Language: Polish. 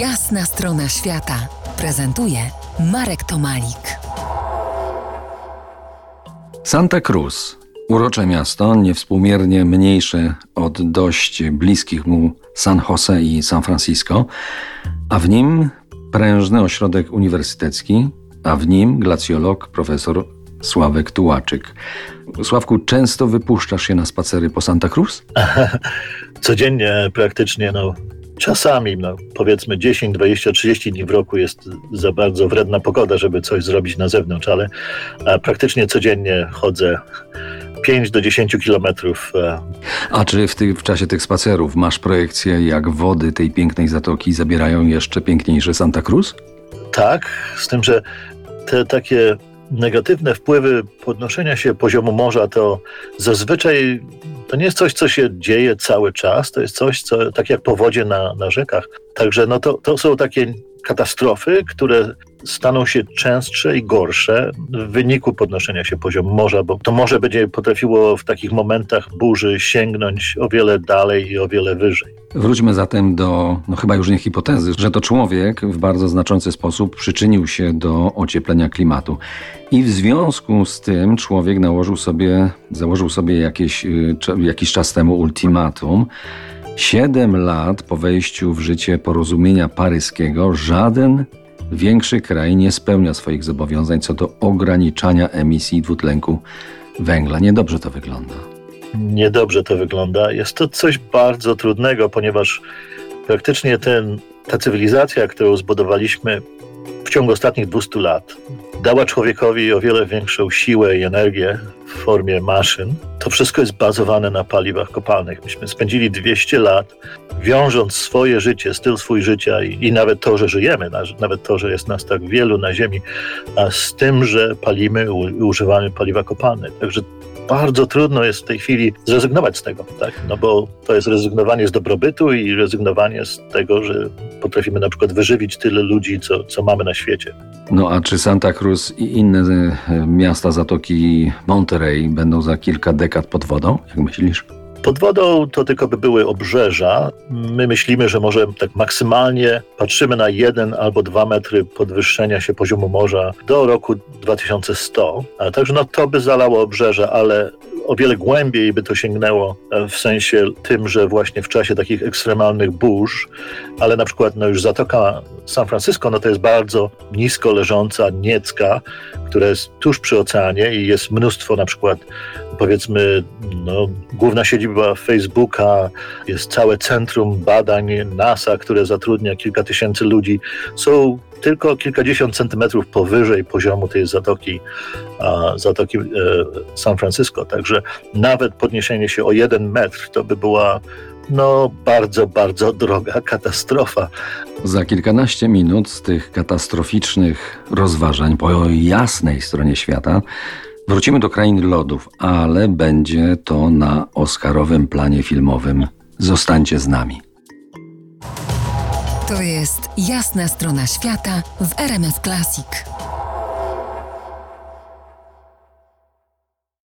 Jasna strona świata prezentuje Marek Tomalik. Santa Cruz. Urocze miasto, niewspółmiernie mniejsze od dość bliskich mu San Jose i San Francisco, a w nim prężny ośrodek uniwersytecki, a w nim glacjolog profesor Sławek Tułaczyk. Sławku, często wypuszczasz się na spacery po Santa Cruz? Codziennie praktycznie, no czasami, no powiedzmy 10, 20, 30 dni w roku jest za bardzo wredna pogoda, żeby coś zrobić na zewnątrz, ale praktycznie codziennie chodzę 5 do 10 kilometrów. E. A czy w, ty, w czasie tych spacerów masz projekcję, jak wody tej pięknej zatoki zabierają jeszcze piękniejsze Santa Cruz? Tak, z tym, że te takie negatywne wpływy podnoszenia się poziomu morza to zazwyczaj to nie jest coś, co się dzieje cały czas, to jest coś, co tak jak powodzie na, na rzekach. Także no to, to są takie katastrofy, które staną się częstsze i gorsze w wyniku podnoszenia się poziomu morza, bo to morze będzie potrafiło w takich momentach burzy sięgnąć o wiele dalej i o wiele wyżej. Wróćmy zatem do no chyba już nie hipotezy, że to człowiek w bardzo znaczący sposób przyczynił się do ocieplenia klimatu. I w związku z tym człowiek nałożył sobie, założył sobie jakieś, y, jakiś czas temu ultimatum, Siedem lat po wejściu w życie porozumienia paryskiego żaden większy kraj nie spełnia swoich zobowiązań co do ograniczania emisji dwutlenku węgla. Niedobrze to wygląda. Niedobrze to wygląda. Jest to coś bardzo trudnego, ponieważ praktycznie ten, ta cywilizacja, którą zbudowaliśmy w ciągu ostatnich 200 lat, dała człowiekowi o wiele większą siłę i energię w formie maszyn. To wszystko jest bazowane na paliwach kopalnych. Myśmy spędzili 200 lat wiążąc swoje życie, styl swój życia i, i nawet to, że żyjemy, nawet to, że jest nas tak wielu na Ziemi, z tym, że palimy i używamy paliwa kopalne. Także bardzo trudno jest w tej chwili zrezygnować z tego, tak? No bo to jest rezygnowanie z dobrobytu i rezygnowanie z tego, że potrafimy na przykład wyżywić tyle ludzi, co, co mamy na świecie. No a czy Santa Cruz i inne e, miasta Zatoki Monterey będą za kilka dekad pod wodą, jak myślisz? Pod wodą to tylko by były obrzeża. My myślimy, że może tak maksymalnie patrzymy na jeden albo dwa metry podwyższenia się poziomu morza do roku 2100. A także no, to by zalało obrzeża, ale o wiele głębiej by to sięgnęło e, w sensie tym, że właśnie w czasie takich ekstremalnych burz, ale na przykład no już Zatoka San Francisco, no to jest bardzo nisko leżąca niecka, która jest tuż przy oceanie i jest mnóstwo na przykład powiedzmy no, główna siedziba Facebooka, jest całe centrum badań NASA, które zatrudnia kilka tysięcy ludzi. Są tylko kilkadziesiąt centymetrów powyżej poziomu tej zatoki, zatoki e, San Francisco. Także nawet podniesienie się o jeden metr to by była no, bardzo, bardzo droga katastrofa. Za kilkanaście minut z tych katastroficznych rozważań po jasnej stronie świata wrócimy do krain lodów, ale będzie to na oscarowym planie filmowym. Zostańcie z nami. To jest jasna strona świata w RMS Classic.